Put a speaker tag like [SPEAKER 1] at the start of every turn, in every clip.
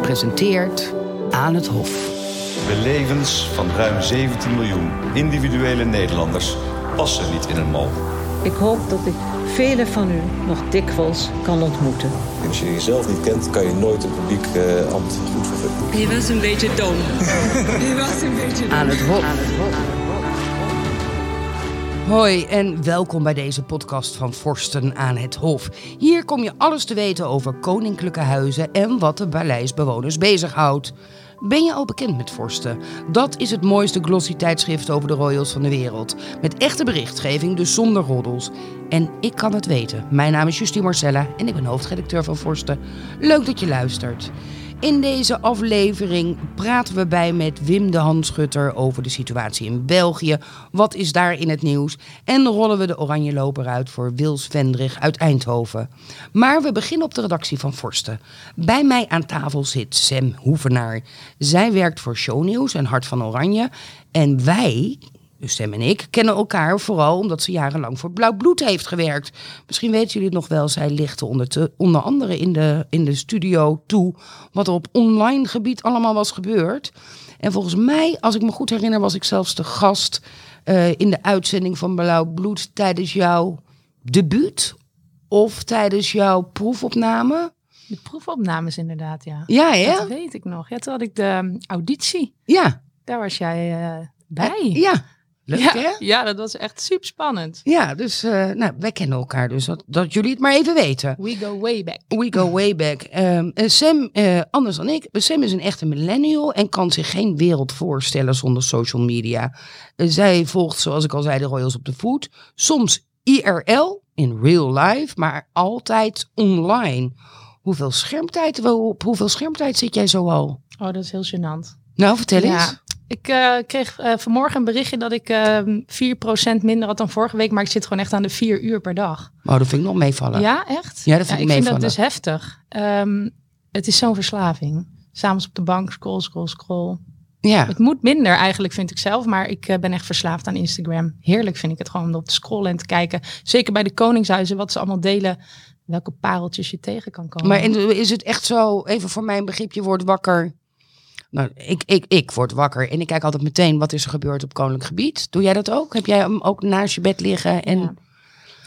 [SPEAKER 1] Presenteert Aan het Hof.
[SPEAKER 2] De levens van ruim 17 miljoen individuele Nederlanders passen niet in een mal.
[SPEAKER 3] Ik hoop dat ik velen van u nog dikwijls kan ontmoeten.
[SPEAKER 4] Als je jezelf niet kent, kan je nooit een publiek uh, ambt goed vervullen.
[SPEAKER 5] Je was een beetje dom. je was een beetje dom.
[SPEAKER 1] Aan het Hof. Hoi en welkom bij deze podcast van Forsten aan het Hof. Hier kom je alles te weten over koninklijke huizen en wat de paleisbewoners bezighoudt. Ben je al bekend met Forsten? Dat is het mooiste glossy tijdschrift over de royals van de wereld. Met echte berichtgeving, dus zonder roddels. En ik kan het weten. Mijn naam is Justine Marcella en ik ben hoofdredacteur van Forsten. Leuk dat je luistert. In deze aflevering praten we bij met Wim de Handschutter over de situatie in België. Wat is daar in het nieuws? En rollen we de oranje loper uit voor Wils Vendrig uit Eindhoven. Maar we beginnen op de redactie van Forsten. Bij mij aan tafel zit Sam Hoevenaar. Zij werkt voor Shownieuws en Hart van Oranje. En wij, dus Sam en ik, kennen elkaar vooral omdat ze jarenlang voor Blauw Bloed heeft gewerkt. Misschien weten jullie het nog wel, zij lichtte onder, te, onder andere in de, in de studio toe wat er op online gebied allemaal was gebeurd. En volgens mij, als ik me goed herinner, was ik zelfs de gast uh, in de uitzending van Blauw Bloed tijdens jouw debuut of tijdens jouw proefopname.
[SPEAKER 6] De proefopnames inderdaad, ja.
[SPEAKER 1] Ja, hè?
[SPEAKER 6] Dat weet ik nog. Ja, toen had ik de auditie.
[SPEAKER 1] Ja.
[SPEAKER 6] Daar was jij uh, bij.
[SPEAKER 1] Ja. Leuk,
[SPEAKER 6] ja,
[SPEAKER 1] hè?
[SPEAKER 6] ja, dat was echt super spannend.
[SPEAKER 1] Ja, dus uh, nou, wij kennen elkaar, dus dat, dat, jullie het maar even weten.
[SPEAKER 6] We go way back.
[SPEAKER 1] We go way back. Um, Sam, uh, anders dan ik, Sam is een echte millennial en kan zich geen wereld voorstellen zonder social media. Uh, zij volgt, zoals ik al zei, de Royals op de voet. Soms IRL, in real life, maar altijd online. Hoeveel schermtijd, op hoeveel schermtijd zit jij zo al?
[SPEAKER 6] Oh, dat is heel gênant.
[SPEAKER 1] Nou, vertel
[SPEAKER 6] ja.
[SPEAKER 1] eens.
[SPEAKER 6] Ik uh, kreeg uh, vanmorgen een berichtje dat ik uh, 4% minder had dan vorige week. Maar ik zit gewoon echt aan de 4 uur per dag.
[SPEAKER 1] Oh, dat vind ik nog meevallen.
[SPEAKER 6] Ja, echt?
[SPEAKER 1] Ja, dat vind
[SPEAKER 6] ja,
[SPEAKER 1] ik
[SPEAKER 6] ik
[SPEAKER 1] meevallen.
[SPEAKER 6] vind dat dus heftig. Um, het is zo'n verslaving. S'avonds op de bank, scroll, scroll, scroll.
[SPEAKER 1] Ja.
[SPEAKER 6] Het moet minder eigenlijk, vind ik zelf. Maar ik uh, ben echt verslaafd aan Instagram. Heerlijk vind ik het gewoon om op te scrollen en te kijken. Zeker bij de Koningshuizen, wat ze allemaal delen. Welke pareltjes je tegen kan komen.
[SPEAKER 1] Maar is het echt zo, even voor mijn begrip, je wordt wakker... Nou, ik, ik, ik word wakker en ik kijk altijd meteen wat is er gebeurd op koninklijk gebied. Doe jij dat ook? Heb jij hem ook naast je bed liggen? En...
[SPEAKER 6] Ja.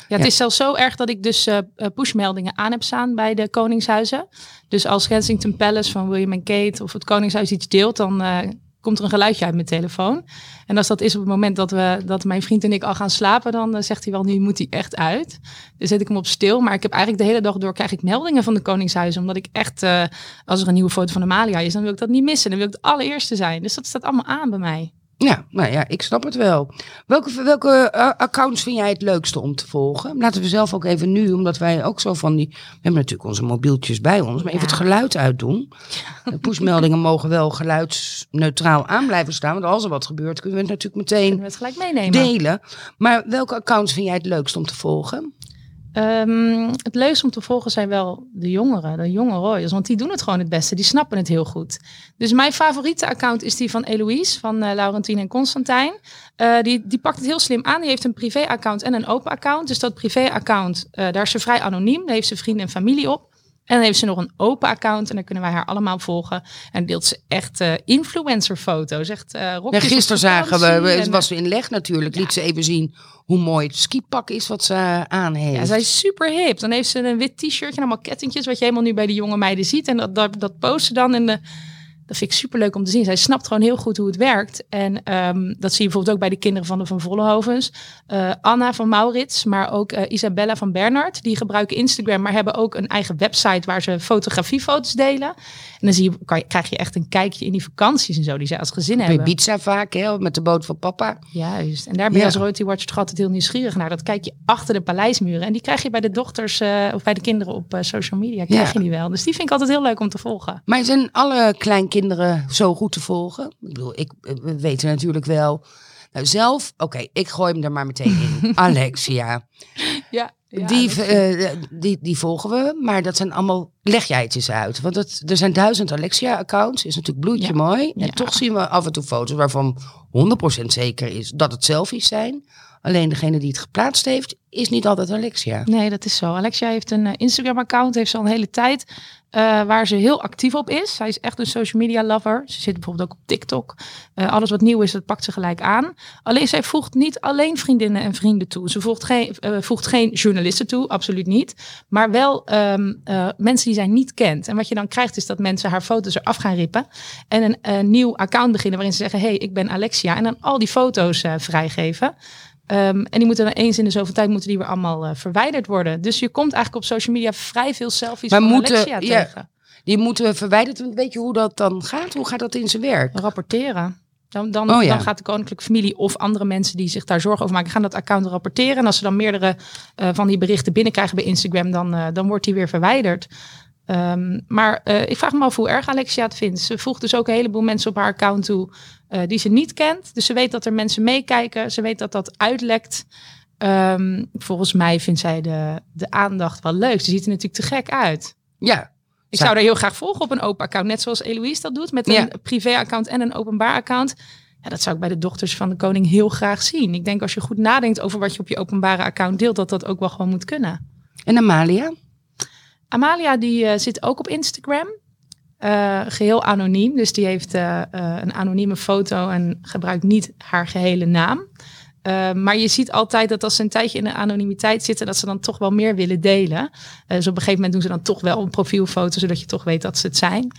[SPEAKER 6] Ja, het ja. is zelfs zo erg dat ik dus uh, pushmeldingen aan heb staan bij de Koningshuizen. Dus als Kensington Palace van William en Kate of het Koningshuis iets deelt, dan uh, komt er een geluidje uit mijn telefoon. En als dat is op het moment dat, we, dat mijn vriend en ik al gaan slapen, dan uh, zegt hij wel, nu moet hij echt uit. Dus zet ik hem op stil. Maar ik heb eigenlijk de hele dag door krijg ik meldingen van de Koningshuizen. Omdat ik echt, uh, als er een nieuwe foto van Amalia is, dan wil ik dat niet missen. Dan wil ik het allereerste zijn. Dus dat staat allemaal aan bij mij.
[SPEAKER 1] Ja, nou ja, ik snap het wel. Welke, welke uh, accounts vind jij het leukste om te volgen? Laten we zelf ook even nu, omdat wij ook zo van die... We hebben natuurlijk onze mobieltjes bij ons, maar even het geluid uitdoen. De pushmeldingen mogen wel geluidsneutraal aan blijven staan. Want als er wat gebeurt, kunnen we het natuurlijk meteen
[SPEAKER 6] we het gelijk meenemen.
[SPEAKER 1] delen. Maar welke accounts vind jij het leukst om te volgen?
[SPEAKER 6] Um, het leukste om te volgen zijn wel de jongeren, de jonge royals. Want die doen het gewoon het beste. Die snappen het heel goed. Dus mijn favoriete account is die van Eloïse, van uh, Laurentien en Constantijn. Uh, die, die pakt het heel slim aan. Die heeft een privé-account en een open account. Dus dat privé-account, uh, daar is ze vrij anoniem. Daar heeft ze vrienden en familie op. En dan heeft ze nog een open account en dan kunnen wij haar allemaal volgen. En deelt ze echt uh, influencer foto's. Echt, uh,
[SPEAKER 1] ja, gisteren zagen we, het was in leg natuurlijk, ja. liet ze even zien hoe mooi het skipak is wat ze aan heeft.
[SPEAKER 6] Ja, zij is super hip. Dan heeft ze een wit t-shirtje en allemaal kettingjes, wat je helemaal nu bij de jonge meiden ziet. En dat, dat, dat post ze dan in de... Dat vind ik super leuk om te zien. Zij snapt gewoon heel goed hoe het werkt. En um, dat zie je bijvoorbeeld ook bij de kinderen van de Van Vollenhovens. Uh, Anna van Maurits, maar ook uh, Isabella van Bernard. Die gebruiken Instagram, maar hebben ook een eigen website waar ze fotografiefoto's delen. En dan zie je, kan je, krijg je echt een kijkje in die vakanties en zo die ze als gezin
[SPEAKER 1] Bij
[SPEAKER 6] hebben.
[SPEAKER 1] Ibiza vaak, hè, met de boot van papa.
[SPEAKER 6] Juist. En daar ben je ja. als Royalty Watcher toch altijd heel nieuwsgierig naar. Dat kijk je achter de paleismuren. En die krijg je bij de dochters uh, of bij de kinderen op social media. Krijg ja. je die wel. Dus die vind ik altijd heel leuk om te volgen.
[SPEAKER 1] Maar zijn alle kleinkinderen zo goed te volgen? Ik bedoel, ik, we weten natuurlijk wel... Nou, zelf, oké, okay, ik gooi hem er maar meteen in. Alexia.
[SPEAKER 6] Ja, Ja,
[SPEAKER 1] die,
[SPEAKER 6] dat
[SPEAKER 1] eh, die, die volgen we, maar dat zijn allemaal... Leg jij het eens uit. Want het, er zijn duizend Alexia-accounts, is natuurlijk bloedje
[SPEAKER 6] Ja.
[SPEAKER 1] mooi. En
[SPEAKER 6] Ja.
[SPEAKER 1] toch zien we af en toe foto's waarvan 100% zeker is dat het selfies zijn. Alleen degene die het geplaatst heeft, is niet altijd Alexia.
[SPEAKER 6] Nee, dat is zo. Alexia heeft een eh, Instagram-account, heeft ze al een hele tijd, eh, waar ze heel actief op is. Zij is echt een social media lover. Ze zit bijvoorbeeld ook op TikTok. Eh, alles wat nieuw is, dat pakt ze gelijk aan. Alleen zij voegt niet alleen vriendinnen en vrienden toe. Ze voegt geen, eh, voegt geen journalisten toe, absoluut niet. Maar wel ehm, eh, mensen die zij niet kent. En wat je dan krijgt, is dat mensen haar foto's eraf gaan rippen. En een nieuw account beginnen waarin ze zeggen, hey, ik ben Alexia. En dan al die foto's eh, vrijgeven. Ehm, en die moeten dan eens in de zoveel tijd moeten die weer allemaal eh, verwijderd worden. Dus je komt eigenlijk op social media vrij veel selfies
[SPEAKER 1] Maar
[SPEAKER 6] van
[SPEAKER 1] moeten-
[SPEAKER 6] Alexia
[SPEAKER 1] ja.
[SPEAKER 6] tegen.
[SPEAKER 1] Die moeten verwijderd. Weet je hoe dat dan gaat? Hoe gaat dat in zijn werk?
[SPEAKER 6] Rapporteren. Dan, dan,
[SPEAKER 1] Oh ja.
[SPEAKER 6] dan gaat de koninklijke familie of andere mensen die zich daar zorgen over maken, gaan dat account rapporteren. En als ze dan meerdere eh, van die berichten binnenkrijgen bij Instagram, dan, eh, dan wordt die weer verwijderd. Ehm, maar eh, ik vraag me af hoe erg Alexia het vindt. Ze voegt dus ook een heleboel mensen op haar account toe die ze niet kent. Dus ze weet dat er mensen meekijken. Ze weet dat dat uitlekt. Ehm, volgens mij vindt zij de, de aandacht wel leuk. Ze ziet er natuurlijk te gek uit.
[SPEAKER 1] Ja.
[SPEAKER 6] Ik
[SPEAKER 1] Zou-
[SPEAKER 6] haar heel graag volgen op een open account. Net zoals Eloïse dat doet. Met een
[SPEAKER 1] Ja.
[SPEAKER 6] privé-account en een openbaar account. Ja, dat zou ik bij de dochters van de koning heel graag zien. Ik denk als je goed nadenkt over wat je op je openbare account deelt, dat dat ook wel gewoon moet kunnen.
[SPEAKER 1] En Amalia?
[SPEAKER 6] Amalia die eh, zit ook op Instagram. Eh, geheel anoniem. Dus die heeft eh, een anonieme foto en gebruikt niet haar gehele naam. Eh, maar je ziet altijd dat als ze een tijdje in de anonimiteit zitten, dat ze dan toch wel meer willen delen. Eh, dus op een gegeven moment doen ze dan toch wel een profielfoto, zodat je toch weet dat ze het zijn.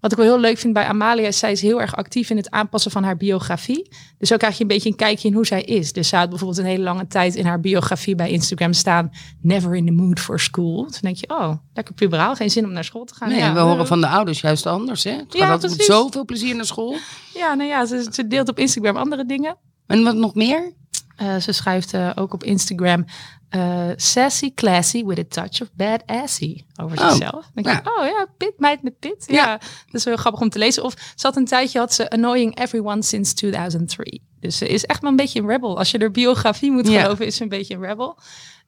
[SPEAKER 6] Wat ik wel heel leuk vind bij Amalia is, zij is heel erg actief in het aanpassen van haar biografie. Dus zo krijg je een beetje een kijkje in hoe zij is. Dus zij had bijvoorbeeld een hele lange tijd in haar biografie bij Instagram staan, never in the mood for school. Toen denk je, oh, lekker puberaal, geen zin om naar school te gaan.
[SPEAKER 1] Nee,
[SPEAKER 6] ja,
[SPEAKER 1] we horen van de ouders juist anders. Hè? Het
[SPEAKER 6] Ja,
[SPEAKER 1] gaat altijd met zoveel plezier naar school.
[SPEAKER 6] Ja, nou ja, ze, ze deelt op Instagram andere dingen.
[SPEAKER 1] En wat nog meer?
[SPEAKER 6] Eh, ze schrijft eh, ook op Instagram eh, sassy, classy with a touch of badassy over
[SPEAKER 1] Oh,
[SPEAKER 6] zichzelf. Dan denk
[SPEAKER 1] ja.
[SPEAKER 6] ik, oh ja, pit, meid met pit. Ja.
[SPEAKER 1] Ja.
[SPEAKER 6] dat is wel grappig om te lezen. Of ze had een tijdje, had ze annoying everyone since 2003. Dus ze is echt wel een beetje een rebel. Als je haar biografie moet
[SPEAKER 1] Ja.
[SPEAKER 6] geloven, is ze een beetje een rebel.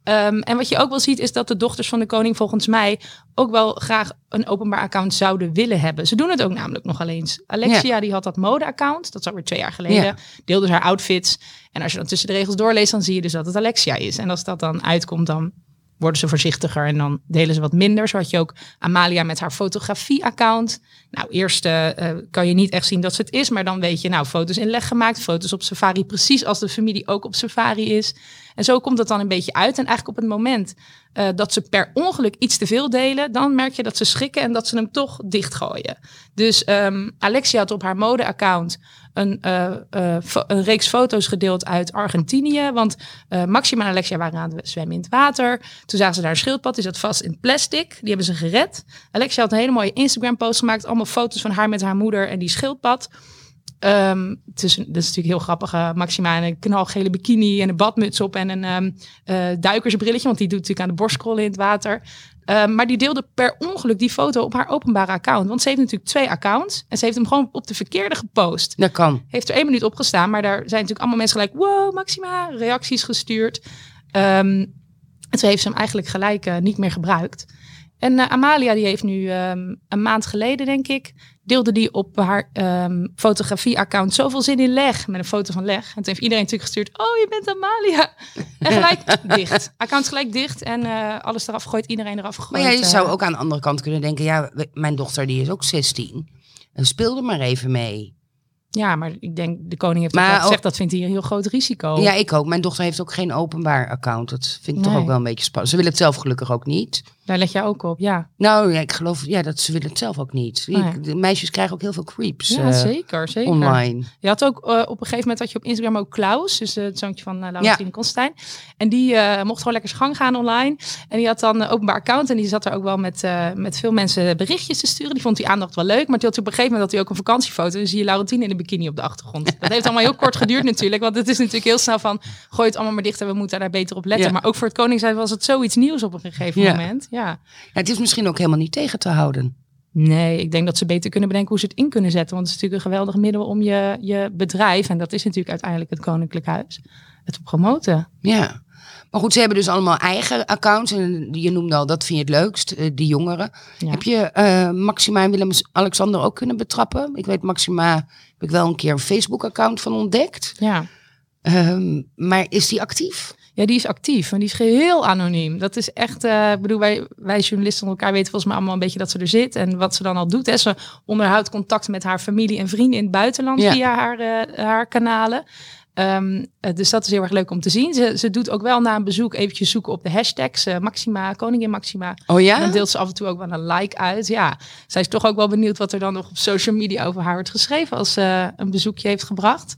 [SPEAKER 6] Ehm, en wat je ook wel ziet, is dat de dochters van de koning volgens mij ook wel graag een openbaar account zouden willen hebben. Ze doen het ook namelijk nog alleen eens. Alexia die had dat mode-account, dat is alweer twee jaar geleden.
[SPEAKER 1] Ja.
[SPEAKER 6] Deelde haar outfits. En als je dan tussen de regels doorleest, dan zie je dus dat het Alexia is. En als dat dan uitkomt, dan worden ze voorzichtiger en dan delen ze wat minder. Zo had je ook Amalia met haar fotografie-account. Nou, eerst eh, eh, kan je niet echt zien dat ze het is, maar dan weet je, nou, foto's in leg gemaakt, foto's op safari, precies als de familie ook op safari is. En zo komt het dan een beetje uit. En eigenlijk op het moment eh, dat ze per ongeluk iets te veel delen, dan merk je dat ze schrikken en dat ze hem toch dichtgooien. Dus ehm, Alexia had op haar mode-account een, eh, eh, een reeks foto's gedeeld uit Argentinië. Want eh, Maxima en Alexia waren aan het zwemmen in het water. Toen zagen ze daar een schildpad, die zat vast in plastic. Die hebben ze gered. Alexia had een hele mooie Instagram-post gemaakt. Allemaal foto's van haar met haar moeder en die schildpad. Is, dat is natuurlijk heel grappig. eh, Maxima in een knalgele bikini en een badmuts op en een ehm eh, duikersbrilletje. Want die doet natuurlijk aan de borstkrollen in het water. Ehm, maar die deelde per ongeluk die foto op haar openbare account. Want ze heeft natuurlijk twee accounts. En ze heeft hem gewoon op de verkeerde gepost.
[SPEAKER 1] Dat kan.
[SPEAKER 6] Heeft er één minuut opgestaan. Maar daar zijn natuurlijk allemaal mensen gelijk... Wow, Maxima, reacties gestuurd. En toen heeft ze hem eigenlijk gelijk eh, niet meer gebruikt. En eh, Amalia, die heeft nu ehm, een maand geleden, denk ik, deelde die op haar ehm, fotografie-account zoveel zin in leg, met een foto van leg. En toen heeft iedereen natuurlijk gestuurd, oh, je bent Amalia. En gelijk dicht. Account gelijk dicht en eh, alles eraf gegooid, iedereen eraf gegooid.
[SPEAKER 1] Maar ja, je
[SPEAKER 6] eh.
[SPEAKER 1] zou ook aan de andere kant kunnen denken, ja, mijn dochter die is ook 16. En speelde maar even mee.
[SPEAKER 6] Ja, maar ik denk, de koning heeft
[SPEAKER 1] Maar ook-
[SPEAKER 6] gezegd, dat vindt hij een heel groot risico.
[SPEAKER 1] Ja, ik ook. Mijn dochter heeft ook geen openbaar account. Dat vind ik toch ook wel een beetje spannend. Ze wil het zelf gelukkig ook niet.
[SPEAKER 6] Daar let jij ook op, ja.
[SPEAKER 1] Nou ja, ik geloof ja, dat ze willen het zelf ook niet.
[SPEAKER 6] Nee.
[SPEAKER 1] De meisjes krijgen ook heel veel creeps
[SPEAKER 6] Ja,
[SPEAKER 1] eh,
[SPEAKER 6] zeker, zeker.
[SPEAKER 1] online.
[SPEAKER 6] Je had ook eh, op een gegeven moment had je op Instagram ook Klaus, dus eh, het zoontje van uh, Laurentine Constijn. En die mocht gewoon lekker zijn gang gaan online. En die had dan een openbaar account en die zat er ook wel met, met veel mensen berichtjes te sturen. Die vond die aandacht wel leuk, maar die had op een gegeven moment had hij ook een vakantiefoto. En dan zie je Laurentine in de bikini op de achtergrond. Dat heeft allemaal heel kort geduurd natuurlijk, want het is natuurlijk heel snel van gooi het allemaal maar dicht en we moeten daar beter op letten.
[SPEAKER 1] Ja.
[SPEAKER 6] Maar ook voor het Koningshuis was het zoiets nieuws op een gegeven
[SPEAKER 1] Ja.
[SPEAKER 6] moment. Ja.
[SPEAKER 1] Ja, het is misschien ook helemaal niet tegen te houden.
[SPEAKER 6] Nee, ik denk dat ze beter kunnen bedenken hoe ze het in kunnen zetten. Want het is natuurlijk een geweldig middel om je, je bedrijf, en dat is natuurlijk uiteindelijk het Koninklijk Huis, het te promoten.
[SPEAKER 1] Ja. Maar goed, ze hebben dus allemaal eigen accounts. En je noemde al, dat vind je het leukst, eh, die jongeren.
[SPEAKER 6] Ja.
[SPEAKER 1] Heb je eh, Maxima en Willem-Alexander ook kunnen betrappen? Ik weet, Maxima heb ik wel een keer een Facebook-account van ontdekt.
[SPEAKER 6] Ja.
[SPEAKER 1] Ehm, maar is die actief?
[SPEAKER 6] Ja, die is actief en die is geheel anoniem. Dat is echt, eh, ik bedoel, wij, wij journalisten elkaar weten volgens mij allemaal een beetje dat ze er zit en wat ze dan al doet. Hè. Ze onderhoudt contact met haar familie en vrienden in het buitenland
[SPEAKER 1] Ja.
[SPEAKER 6] via haar, eh, haar kanalen. Ehm, eh, dus dat is heel erg leuk om te zien. Ze, ze doet ook wel na een bezoek eventjes zoeken op de hashtags Maxima, Koningin Maxima.
[SPEAKER 1] Oh
[SPEAKER 6] En
[SPEAKER 1] ja?
[SPEAKER 6] dan deelt ze af en toe ook wel een like uit. Ja, zij is toch ook wel benieuwd wat er dan nog op social media over haar wordt geschreven als ze een bezoekje heeft gebracht.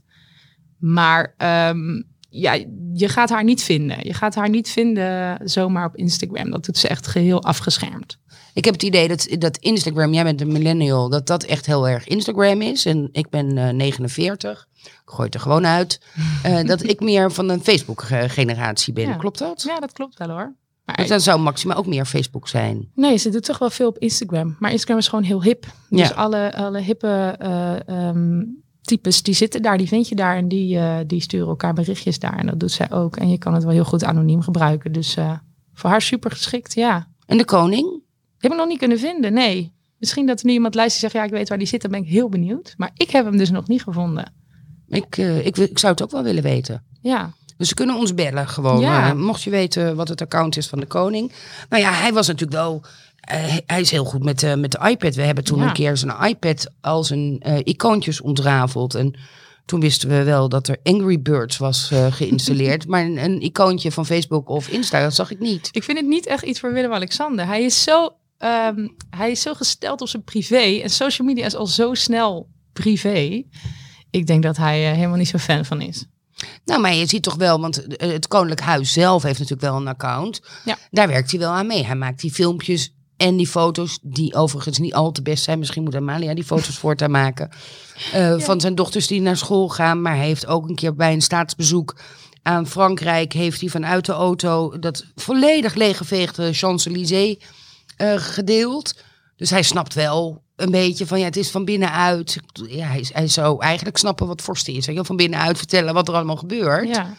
[SPEAKER 6] Maar ehm, ja, je gaat haar niet vinden. Je gaat haar niet vinden zomaar op Instagram. Dat doet ze echt geheel afgeschermd.
[SPEAKER 1] Ik heb het idee dat, dat Instagram, jij bent een millennial, dat dat echt heel erg Instagram is. En ik ben eh, 49, ik gooi het er gewoon uit. Eh, dat ik meer van een Facebook-generatie ben.
[SPEAKER 6] Ja.
[SPEAKER 1] Klopt dat?
[SPEAKER 6] Ja, dat klopt wel hoor. Maar
[SPEAKER 1] Dus dan zou Maxima ook meer Facebook zijn.
[SPEAKER 6] Nee, ze doet toch wel veel op Instagram. Maar Instagram is gewoon heel hip. Dus
[SPEAKER 1] Ja.
[SPEAKER 6] alle, alle hippe eh, ehm, types die zitten daar, die vind je daar. En die, eh, die sturen elkaar berichtjes daar. En dat doet zij ook. En je kan het wel heel goed anoniem gebruiken. Dus eh, voor haar super geschikt, ja.
[SPEAKER 1] En de koning?
[SPEAKER 6] Heb ik nog niet kunnen vinden, nee. Misschien dat er nu iemand luistert en zegt, ja, ik weet waar die zit. Dan ben ik heel benieuwd. Maar ik heb hem dus nog niet gevonden.
[SPEAKER 1] Ik, eh, ik, ik zou het ook wel willen weten.
[SPEAKER 6] Ja,
[SPEAKER 1] Dus ze kunnen ons bellen gewoon.
[SPEAKER 6] Ja.
[SPEAKER 1] mocht je weten wat het account is van de koning. Nou ja, hij was natuurlijk wel... eh, hij is heel goed met, eh, met de iPad. We hebben toen
[SPEAKER 6] Ja.
[SPEAKER 1] een keer zijn iPad als een eh, icoontjes ontrafeld. En toen wisten we wel dat er Angry Birds was geïnstalleerd. maar een, een icoontje van Facebook of Insta, dat zag ik niet.
[SPEAKER 6] ik vind het niet echt iets voor Willem-Alexander. Hij is zo... ehm, hij is zo gesteld op zijn privé. En social media is al zo snel privé. Ik denk dat hij helemaal niet zo fan van is.
[SPEAKER 1] Nou, maar je ziet toch wel, want het Koninklijk Huis zelf heeft natuurlijk wel een account.
[SPEAKER 6] Ja.
[SPEAKER 1] Daar werkt hij wel aan mee. Hij maakt die filmpjes en die foto's, die overigens niet al te best zijn. Misschien moet Amalia die foto's voortaan maken. eh, Van zijn dochters die naar school gaan. Maar hij heeft ook een keer bij een staatsbezoek aan Frankrijk... heeft hij vanuit de auto dat volledig leeggeveegde Champs-Élysées eh, gedeeld. Dus hij snapt wel een beetje van ja, het is van binnenuit. Ja, hij, hij zou eigenlijk snappen wat vorsten is. Hij van binnenuit vertellen wat er allemaal gebeurt.
[SPEAKER 6] Ja,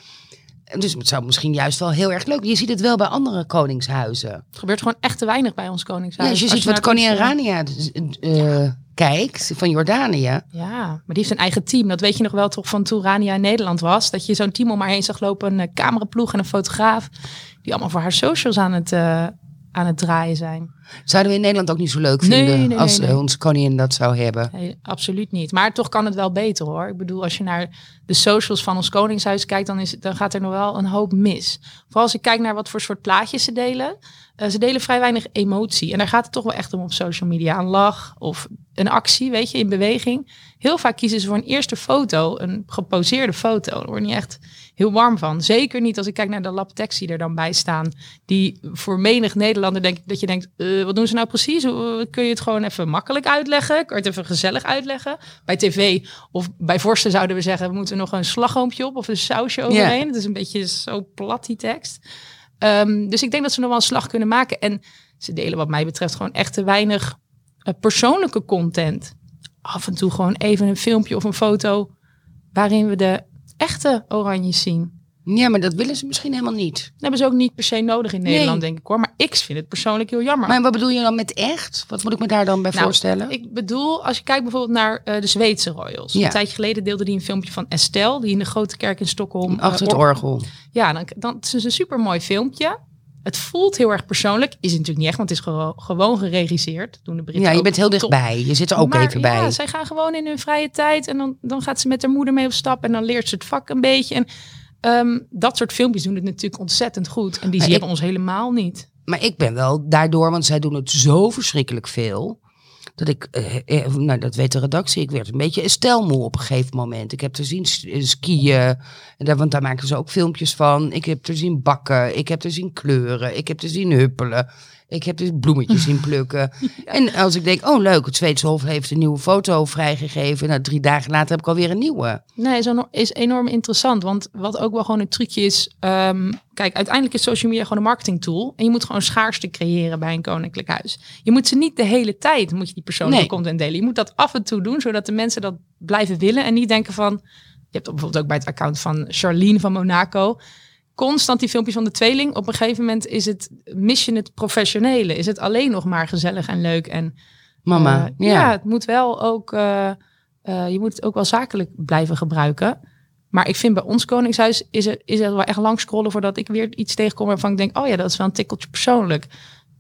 [SPEAKER 1] Dus het zou misschien juist wel heel erg leuk. Je ziet het wel bij andere koningshuizen.
[SPEAKER 6] het gebeurt gewoon echt te weinig bij ons koningshuis.
[SPEAKER 1] Ja, als je ziet wat koningin Rania eh, kijkt van Jordanië.
[SPEAKER 6] Ja, maar die heeft een eigen team. Dat weet je nog wel toch van toen Rania in Nederland was. Dat je zo'n team om haar heen zag lopen. Een eh, cameraploeg en een fotograaf. Die allemaal voor haar socials aan het, eh, aan het draaien zijn.
[SPEAKER 1] Zouden we in Nederland ook niet zo leuk
[SPEAKER 6] Nee,
[SPEAKER 1] vinden
[SPEAKER 6] nee, nee,
[SPEAKER 1] als
[SPEAKER 6] nee.
[SPEAKER 1] eh, onze koningin dat zou hebben.
[SPEAKER 6] Nee, absoluut niet. Maar toch kan het wel beter hoor. Ik bedoel, als je naar de socials van ons Koningshuis kijkt, dan, is, dan gaat er nog wel een hoop mis. Vooral als ik kijk naar wat voor soort plaatjes ze delen. Eh, ze delen vrij weinig emotie. En daar gaat het toch wel echt om op social media. Een lach of een actie, weet je, in beweging. Heel vaak kiezen ze voor een eerste foto, een geposeerde foto. Daar word je niet echt heel warm van. Zeker niet als ik kijk naar de lap tekst die er dan bij staan. Die voor menig Nederlander denk ik dat je denkt, eh, wat doen ze nou precies? Hoe, kun je het gewoon even makkelijk uitleggen? Kun je het even gezellig uitleggen? Bij tv of bij vorsten zouden we zeggen, we moeten nog een slagroompje op of een sausje overheen. Het is een beetje zo plat die tekst. Ehm, dus ik denk dat ze nog wel een slag kunnen maken. En ze delen wat mij betreft gewoon echt te weinig eh, persoonlijke content. Af en toe gewoon even een filmpje of een foto waarin we de echte oranjes zien.
[SPEAKER 1] Ja, maar dat willen ze misschien helemaal niet.
[SPEAKER 6] Dat hebben ze ook niet per se nodig in
[SPEAKER 1] Nee.
[SPEAKER 6] Nederland, denk ik hoor. Maar ik vind het persoonlijk heel jammer.
[SPEAKER 1] Maar wat bedoel je dan met echt? Wat moet ik me daar dan bij
[SPEAKER 6] Nou,
[SPEAKER 1] voorstellen?
[SPEAKER 6] Ik bedoel, als je kijkt bijvoorbeeld naar eh, de Zweedse royals.
[SPEAKER 1] Ja.
[SPEAKER 6] Een tijdje geleden deelde die een filmpje van Estelle, die in de grote kerk in Stockholm. eh,
[SPEAKER 1] Achter het
[SPEAKER 6] or-
[SPEAKER 1] orgel.
[SPEAKER 6] Ja, dan, dan het is een super mooi filmpje. Het voelt heel erg persoonlijk. Is het natuurlijk niet echt, want het is gewoon, gewoon geregisseerd. Doen de Britten
[SPEAKER 1] Ja, je bent heel
[SPEAKER 6] top.
[SPEAKER 1] dichtbij. Je zit er ook
[SPEAKER 6] Maar
[SPEAKER 1] even bij.
[SPEAKER 6] Ja, zij gaan gewoon in hun vrije tijd. En dan, dan gaat ze met haar moeder mee op stap. En dan leert ze het vak een beetje. En ehm, dat soort filmpjes doen het natuurlijk ontzettend goed. En die
[SPEAKER 1] Maar
[SPEAKER 6] zie
[SPEAKER 1] ik-
[SPEAKER 6] je ons helemaal niet.
[SPEAKER 1] Maar ik ben wel daardoor, want zij doen het zo verschrikkelijk veel. Dat ik, eh, eh, nou dat weet de redactie, ik werd een beetje estelmoe op een gegeven moment. Ik heb er zien eh, skiën, want daar maken ze ook filmpjes van. Ik heb er zien bakken, ik heb er zien kleuren, ik heb er zien huppelen. Ik heb dus bloemetjes zien plukken. En als ik denk, oh leuk, het Zweedse Hof heeft een nieuwe foto vrijgegeven. Nou, drie dagen later heb ik alweer een nieuwe.
[SPEAKER 6] Nee, is, eno- is enorm interessant. Want wat ook wel gewoon een trucje is. ehm, kijk, uiteindelijk is social media gewoon een marketing tool. En je moet gewoon schaarste creëren bij een koninklijk huis. Je moet ze niet de hele tijd, moet je die persoonlijke
[SPEAKER 1] Nee.
[SPEAKER 6] content delen. Je moet dat af en toe doen, zodat de mensen dat blijven willen. En niet denken van. Je hebt bijvoorbeeld ook bij het account van Charlene van Monaco. Constant die filmpjes van de tweeling. Op een gegeven moment is het, mis je het professionele. Is het alleen nog maar gezellig en leuk. En,
[SPEAKER 1] Mama,
[SPEAKER 6] eh,
[SPEAKER 1] ja.
[SPEAKER 6] het moet wel ook, eh, eh, je moet het ook wel zakelijk blijven gebruiken. Maar ik vind bij ons Koningshuis is er, is er wel echt lang scrollen voordat ik weer iets tegenkom waarvan ik denk, oh ja, dat is wel een tikkeltje persoonlijk.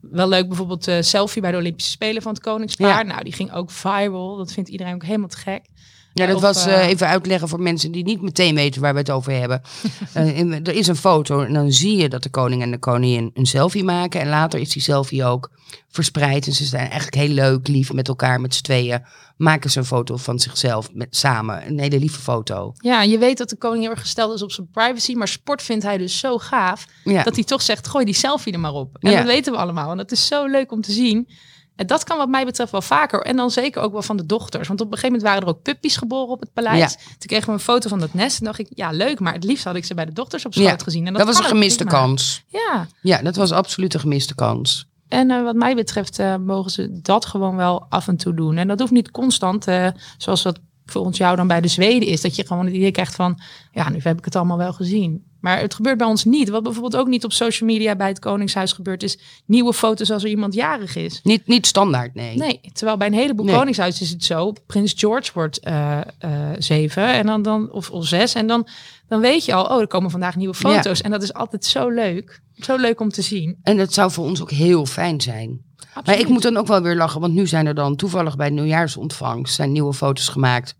[SPEAKER 6] Wel leuk bijvoorbeeld selfie bij de Olympische Spelen van het Koningspaar.
[SPEAKER 1] Ja.
[SPEAKER 6] Nou, die ging ook viral. Dat vindt iedereen ook helemaal te gek.
[SPEAKER 1] Ja, dat
[SPEAKER 6] Of,
[SPEAKER 1] was
[SPEAKER 6] eh,
[SPEAKER 1] eh, even uitleggen voor mensen die niet meteen weten waar we het over hebben. Eh, in- er is een foto en dan zie je dat de koning en de koningin een selfie maken. En later is die selfie ook verspreid. En ze zijn eigenlijk heel leuk, lief met elkaar, met z'n tweeën. Maken ze een foto van zichzelf met, samen. Een hele lieve foto.
[SPEAKER 6] Ja, je weet dat de koning heel erg gesteld is op zijn privacy. Maar sport vindt hij dus zo gaaf.
[SPEAKER 1] Ja.
[SPEAKER 6] Dat hij toch zegt, gooi die selfie er maar op. En
[SPEAKER 1] Ja.
[SPEAKER 6] dat weten we allemaal. En dat is zo leuk om te zien. En dat kan wat mij betreft wel vaker. En dan zeker ook wel van de dochters. Want op een gegeven moment waren er ook puppies geboren op het paleis. Toen kregen we een foto van dat nest. En dacht ik, ja leuk. Maar het liefst had ik ze bij de dochters op schoot
[SPEAKER 1] Ja,
[SPEAKER 6] gezien. En
[SPEAKER 1] dat, was
[SPEAKER 6] kan
[SPEAKER 1] een gemiste kans.
[SPEAKER 6] Ja,
[SPEAKER 1] Ja, dat was absoluut een gemiste kans.
[SPEAKER 6] en eh, wat mij betreft eh, mogen ze dat gewoon wel af en toe doen. En dat hoeft niet constant, eh, zoals dat volgens jou dan bij de Zweden is. Dat je gewoon het idee krijgt van, ja, nu heb ik het allemaal wel gezien. Maar het gebeurt bij ons niet. Wat bijvoorbeeld ook niet op social media bij het Koningshuis gebeurt, is nieuwe foto's als er iemand jarig is.
[SPEAKER 1] Niet, niet standaard, nee.
[SPEAKER 6] Nee, terwijl bij een heleboel
[SPEAKER 1] Nee.
[SPEAKER 6] koningshuis is het zo. Prins George wordt eh, eh, zeven en dan, dan, of, of zes. En dan, dan weet je al, oh, er komen vandaag nieuwe
[SPEAKER 1] Ja.
[SPEAKER 6] foto's. En dat is altijd zo leuk. Zo leuk om te zien.
[SPEAKER 1] En dat zou voor ons ook heel fijn zijn. Maar ik moet dan ook wel weer lachen, want nu zijn er dan toevallig bij de nieuwjaarsontvangst zijn nieuwe foto's gemaakt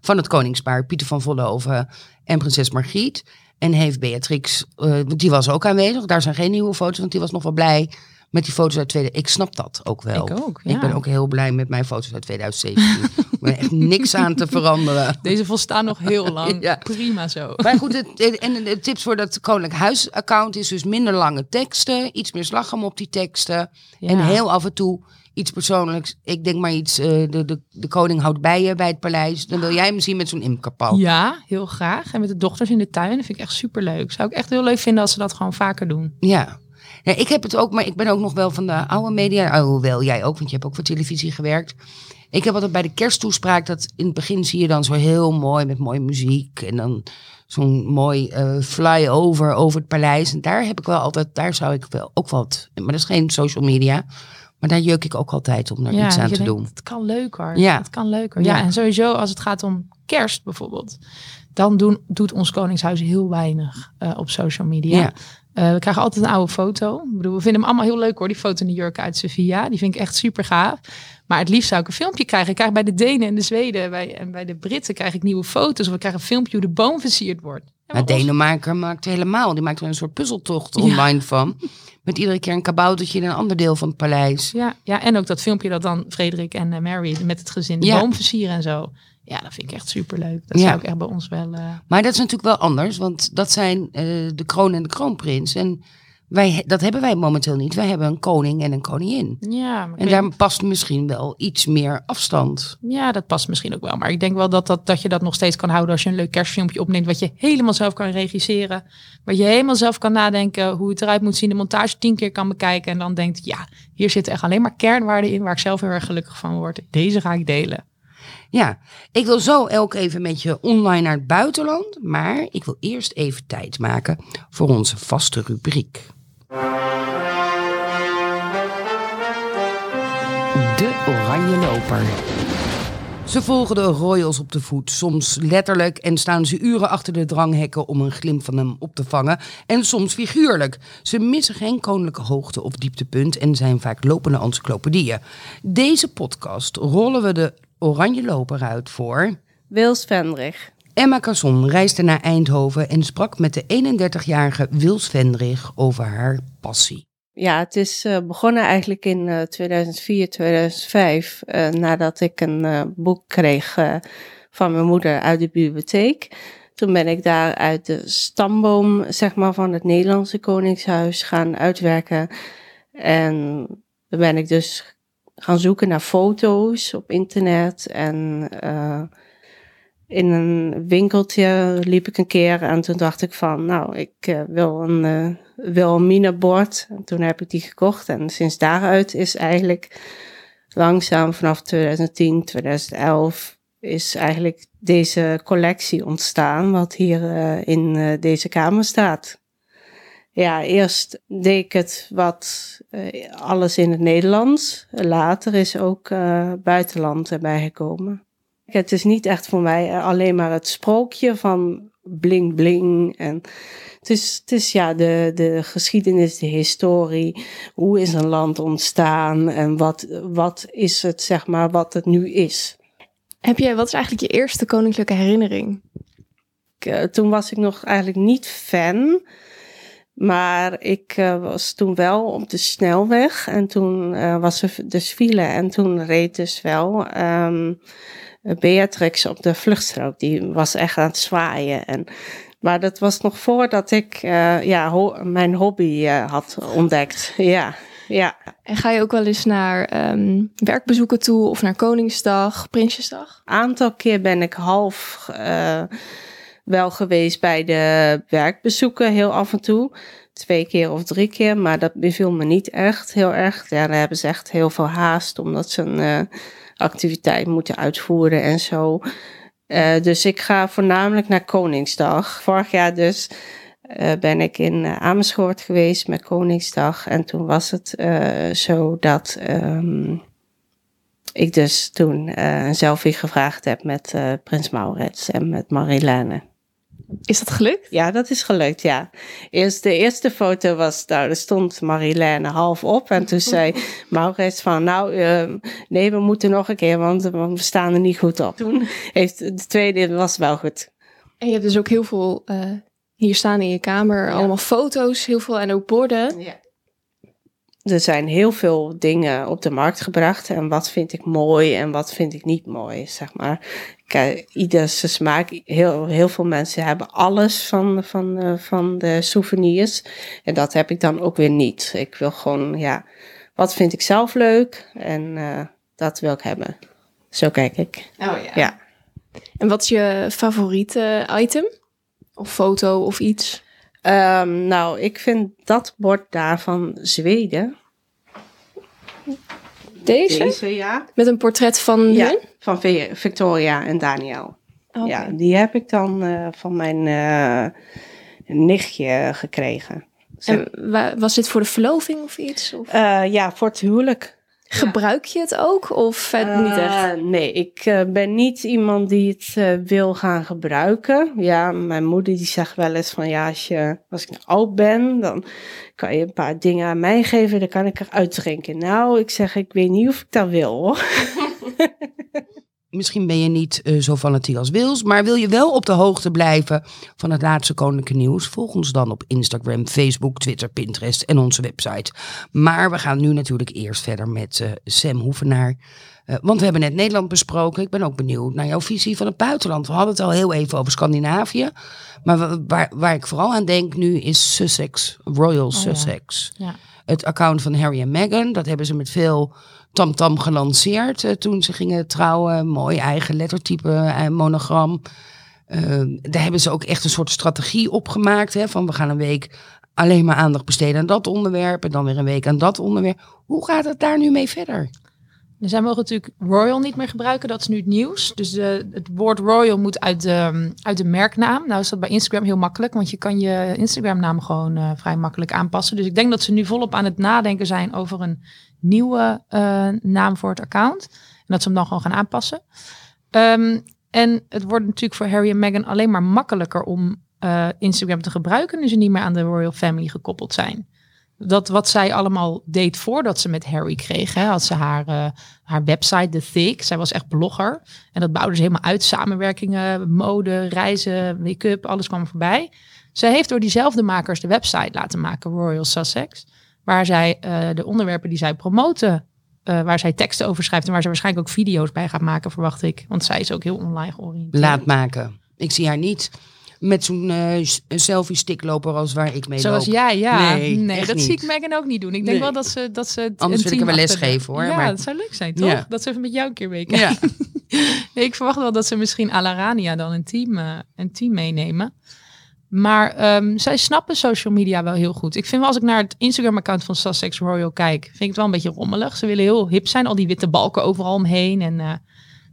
[SPEAKER 1] van het koningspaar Pieter van Vollenhoven en prinses Margriet. En heeft Beatrix, eh, die was ook aanwezig. Daar zijn geen nieuwe foto's, want die was nog wel blij met die foto's uit tweede. Ik snap dat ook wel.
[SPEAKER 6] Ik ook,
[SPEAKER 1] Ik ben ook heel blij met mijn foto's uit 2017. ik ben echt niks aan te veranderen.
[SPEAKER 6] Deze volstaan nog heel lang.
[SPEAKER 1] Ja.
[SPEAKER 6] Prima zo.
[SPEAKER 1] Maar goed, het, en de tips voor dat Koninklijk Huis-account is dus minder lange teksten, iets meer slagroom op die teksten.
[SPEAKER 6] Ja.
[SPEAKER 1] En heel af en toe iets persoonlijks. Ik denk maar iets, eh, de, de, de koning houdt bij je bij het paleis. Dan wil jij hem zien met zo'n imkerpal.
[SPEAKER 6] Ja, heel graag. En met de dochters in de tuin. Dat vind ik echt super leuk. Zou ik echt heel leuk vinden als ze dat gewoon vaker doen.
[SPEAKER 1] Ja. Ja, ik heb het ook, maar ik ben ook nog wel van de oude media. Oh, hoewel jij ook, want je hebt ook voor televisie gewerkt. Ik heb altijd bij de kersttoespraak dat in het begin zie je dan zo heel mooi met mooie muziek. En dan zo'n mooi eh flyover over het paleis. En daar heb ik wel altijd, daar zou ik wel ook wat. Maar dat is geen social media. Maar daar jeuk ik ook altijd om daar iets aan te
[SPEAKER 6] denkt,
[SPEAKER 1] doen.
[SPEAKER 6] Het kan leuker.
[SPEAKER 1] Ja.
[SPEAKER 6] Het kan leuker. Ja.
[SPEAKER 1] Ja.
[SPEAKER 6] en sowieso als het gaat om kerst bijvoorbeeld. Dan doen, doet ons Koningshuis heel weinig eh, op social media.
[SPEAKER 1] Ja.
[SPEAKER 6] Eh, we krijgen altijd een oude foto. Ik bedoel, we vinden hem allemaal heel leuk hoor. Die foto in de jurk uit Sevilla. Die vind ik echt super gaaf. Maar het liefst zou ik een filmpje krijgen. Ik krijg bij de Denen en de Zweden bij, en bij de Britten krijg ik nieuwe foto's. Of ik krijg een filmpje hoe de boom versierd wordt. En
[SPEAKER 1] Maar
[SPEAKER 6] ons-
[SPEAKER 1] Denemarken maakt helemaal, die maakt er een soort puzzeltocht
[SPEAKER 6] Ja.
[SPEAKER 1] online van. Met iedere keer een kaboutertje in een ander deel van het paleis.
[SPEAKER 6] Ja, ja, en ook dat filmpje dat dan Frederik en eh, Mary met het gezin de
[SPEAKER 1] Ja.
[SPEAKER 6] boom versieren en zo. Ja, dat vind ik echt superleuk. Dat
[SPEAKER 1] Ja.
[SPEAKER 6] zou ik echt bij ons wel... eh,
[SPEAKER 1] Maar dat is natuurlijk wel anders, want dat zijn eh, de kroon en de kroonprins. En wij, dat hebben wij momenteel niet. Wij hebben een koning en een koningin.
[SPEAKER 6] Ja,
[SPEAKER 1] En
[SPEAKER 6] weet-
[SPEAKER 1] daar past misschien wel iets meer afstand.
[SPEAKER 6] ja, dat past misschien ook wel. Maar ik denk wel dat, dat, dat je dat nog steeds kan houden als je een leuk kerstfilmpje opneemt. Wat je helemaal zelf kan regisseren. Wat je helemaal zelf kan nadenken hoe het eruit moet zien. De montage tien keer kan bekijken. En dan denkt, ja, hier zitten echt alleen maar kernwaarden in waar ik zelf heel erg gelukkig van word. Deze ga ik delen.
[SPEAKER 1] Ja, ik wil zo elk even met je online naar het buitenland. Maar ik wil eerst even tijd maken voor onze vaste rubriek. De Oranje Loper. Ze volgen de royals op de voet, soms letterlijk en staan ze uren achter de dranghekken om een glimp van hem op te vangen. En soms figuurlijk. Ze missen geen koninklijke hoogte of dieptepunt en zijn vaak lopende encyclopedieën. Deze podcast rollen we de Oranje Loper uit voor.
[SPEAKER 7] Wils Vendrig.
[SPEAKER 1] Emma Casson reisde naar Eindhoven en sprak met de 31-jarige Wils Vendrig over haar passie.
[SPEAKER 7] Ja, het is eh, begonnen eigenlijk in eh, 2004, 2005, eh, nadat ik een eh, boek kreeg eh, van mijn moeder uit de bibliotheek. Toen ben ik daar uit de stamboom, zeg maar, van het Nederlandse Koningshuis gaan uitwerken. En dan ben ik dus gaan zoeken naar foto's op internet en eh, in een winkeltje liep ik een keer en toen dacht ik van, nou, ik eh, wil een eh Wilhelmina-bord. En toen heb ik die gekocht en sinds daaruit is eigenlijk langzaam vanaf 2010, 2011 is eigenlijk deze collectie ontstaan, wat hier uh, in uh, deze kamer staat. Ja, eerst deed ik het wat uh, alles in het Nederlands. Later is ook buitenland erbij gekomen. Het is niet echt voor mij alleen maar het sprookje van bling bling. En het is, het is ja, de, de geschiedenis, de historie. Hoe is een land ontstaan en wat, wat is het, zeg maar, wat het nu is.
[SPEAKER 8] Heb je, wat is eigenlijk je eerste koninklijke herinnering?
[SPEAKER 7] Ik, toen was ik nog eigenlijk niet fan. Maar ik uh, was toen wel op de snelweg en toen uh, was er dus file en toen reed dus wel um, Beatrix op de vluchtstrook. Die was echt aan het zwaaien. En, maar dat was nog voordat ik uh, ja, ho mijn hobby had ontdekt. Ja, ja.
[SPEAKER 8] En ga je ook wel eens naar um, werkbezoeken toe of naar Koningsdag, Prinsjesdag?
[SPEAKER 7] Aantal keer ben ik half uh, wel geweest bij de werkbezoeken, heel af en toe. Twee keer of drie keer, maar dat beviel me niet echt heel erg. Ja, daar hebben ze echt heel veel haast, omdat ze een activiteit moeten uitvoeren en zo. Uh, dus ik ga voornamelijk naar Koningsdag. Vorig jaar dus uh, ben ik in uh, Amersfoort geweest met Koningsdag. En toen was het zo dat um, ik dus toen een selfie gevraagd heb met Prins Maurits en met Marilène.
[SPEAKER 8] Is dat gelukt?
[SPEAKER 7] Ja, dat is gelukt, ja. Eerst, de eerste foto was, nou, er stond Marilène half op. En toen zei Maurits van, nou, uh, nee, we moeten nog een keer, want, want we staan er niet goed op. Toen heeft de tweede, was wel goed.
[SPEAKER 8] En je hebt dus ook heel veel uh, hier staan in je kamer, ja. allemaal foto's, heel veel en ook borden.
[SPEAKER 7] Ja. Er zijn heel veel dingen op de markt gebracht. En wat vind ik mooi en wat vind ik niet mooi, zeg maar. Kijk, ieder zijn smaak. Heel, heel veel mensen hebben alles van, van, uh, van de souvenirs. En dat heb ik dan ook weer niet. Ik wil gewoon, ja, wat vind ik zelf leuk? En uh, dat wil ik hebben. Zo kijk ik.
[SPEAKER 8] Oh ja.
[SPEAKER 7] ja.
[SPEAKER 8] En wat is je favoriete item? Of foto of iets?
[SPEAKER 7] Um, nou, ik vind dat bord daar van Zweden.
[SPEAKER 8] Deze?
[SPEAKER 7] Deze, ja.
[SPEAKER 8] Met een portret van
[SPEAKER 7] ja,
[SPEAKER 8] hun?
[SPEAKER 7] van Victoria en Daniel. Okay. Ja, die heb ik dan uh, van mijn uh, nichtje gekregen.
[SPEAKER 8] En was dit voor de verloving of iets? Of?
[SPEAKER 7] Uh, ja, voor het huwelijk.
[SPEAKER 8] Gebruik je het ook of uh, niet echt?
[SPEAKER 7] Nee, ik uh, ben niet iemand die het uh, wil gaan gebruiken. Ja, mijn moeder die zegt wel eens van ja, als, je, als ik oud ben, dan kan je een paar dingen aan mij geven, dan kan ik eruit drinken. Nou, ik zeg, ik weet niet of ik dat wil hoor.
[SPEAKER 1] Misschien ben je niet uh, zo fanatiek als Wils, maar wil je wel op de hoogte blijven van het laatste koninklijke nieuws? Volg ons dan op Instagram, Facebook, Twitter, Pinterest en onze website. Maar we gaan nu natuurlijk eerst verder met uh, Sam Hoevenaar. Uh, want we hebben net Nederland besproken. Ik ben ook benieuwd naar jouw visie van het buitenland. We hadden het al heel even over Scandinavië. Maar waar, waar ik vooral aan denk nu is Sussex, Royal oh, Sussex.
[SPEAKER 6] Ja. Ja.
[SPEAKER 1] Het account van Harry en Meghan, dat hebben ze met veel tamtam -tam gelanceerd uh, toen ze gingen trouwen. Mooi eigen lettertype en monogram. Uh, daar hebben ze ook echt een soort strategie opgemaakt. Hè, van we gaan een week alleen maar aandacht besteden aan dat onderwerp. En dan weer een week aan dat onderwerp. Hoe gaat het daar nu mee verder?
[SPEAKER 6] Dus zij mogen natuurlijk Royal niet meer gebruiken. Dat is nu het nieuws. Dus het woord Royal moet uit de, uit de merknaam. Nou is dat bij Instagram heel makkelijk. Want je kan je Instagram naam gewoon vrij makkelijk aanpassen. Dus ik denk dat ze nu volop aan het nadenken zijn over een nieuwe uh, naam voor het account. En dat ze hem dan gewoon gaan aanpassen. Um, en het wordt natuurlijk voor Harry en Meghan alleen maar makkelijker om uh, Instagram te gebruiken. Nu ze niet meer aan de Royal Family gekoppeld zijn. Dat wat zij allemaal deed voordat ze met Harry kreeg. Hè, had ze haar, uh, haar website, The Thick. Zij was echt blogger. En dat bouwde ze helemaal uit. Samenwerkingen, mode, reizen, make-up, alles kwam voorbij. Zij heeft door diezelfde makers de website laten maken, Royal Sussex waar zij uh, de onderwerpen die zij promoten, uh, waar zij teksten over schrijft en waar ze waarschijnlijk ook video's bij gaat maken, verwacht ik. Want zij is ook heel online georiënteerd.
[SPEAKER 1] Laat maken. Ik zie haar niet met zo'n uh, selfie-stickloper als waar ik mee
[SPEAKER 6] Zoals
[SPEAKER 1] loop.
[SPEAKER 6] jij, ja.
[SPEAKER 1] Nee,
[SPEAKER 6] nee dat
[SPEAKER 1] niet.
[SPEAKER 6] zie ik Megan ook niet doen. Ik denk
[SPEAKER 1] nee.
[SPEAKER 6] wel dat ze dat ze
[SPEAKER 1] Anders wil ik er wel les geven hoor.
[SPEAKER 6] Ja,
[SPEAKER 1] maar...
[SPEAKER 6] dat zou leuk zijn, toch?
[SPEAKER 1] Ja.
[SPEAKER 6] Dat ze even met jou een keer meekijken.
[SPEAKER 1] Ja.
[SPEAKER 6] nee, ik verwacht wel dat ze misschien Alarania dan een team, uh, een team meenemen. Maar um, zij snappen social media wel heel goed. Ik vind wel als ik naar het Instagram-account van Sussex Royal kijk, vind ik het wel een beetje rommelig. Ze willen heel hip zijn, al die witte balken overal omheen. En uh,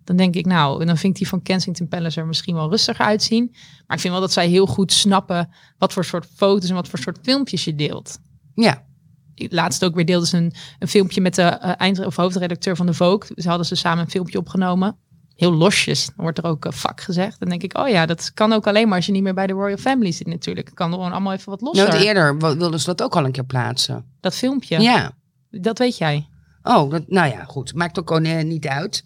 [SPEAKER 6] Dan denk ik, nou, dan vind ik die van Kensington Palace er misschien wel rustiger uitzien. Maar ik vind wel dat zij heel goed snappen wat voor soort foto's en wat voor soort filmpjes je deelt.
[SPEAKER 1] Ja,
[SPEAKER 6] Laatst ook weer deelden ze een, een filmpje met de eh, eind- of hoofdredacteur van de Vogue. Ze hadden ze samen een filmpje opgenomen. Heel losjes, wordt er ook eh, vak gezegd. Dan denk ik, oh ja, dat kan ook alleen maar als je niet meer bij de Royal Family zit natuurlijk. Kan gewoon allemaal even wat losser.
[SPEAKER 1] nou, eerder wilden ze dat ook al een keer plaatsen.
[SPEAKER 6] Dat filmpje,
[SPEAKER 1] Ja.
[SPEAKER 6] dat weet jij.
[SPEAKER 1] Oh, dat, nou ja, goed. Maakt ook gewoon eh, niet uit.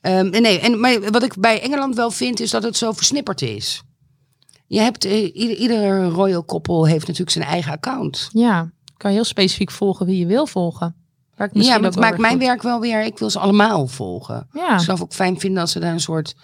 [SPEAKER 1] Ehm, nee, en, maar wat ik bij Engeland wel vind, is dat het zo versnipperd is. Je hebt, eh, ieder, ieder royal koppel heeft natuurlijk zijn eigen account.
[SPEAKER 6] Ja, kan je heel specifiek volgen wie je wil volgen. Waar ik
[SPEAKER 1] Ja, maar het maakt mijn werk wel weer. Ik wil ze allemaal volgen.
[SPEAKER 6] Ja,
[SPEAKER 1] Ik zou het ook fijn vinden als ze daar een soort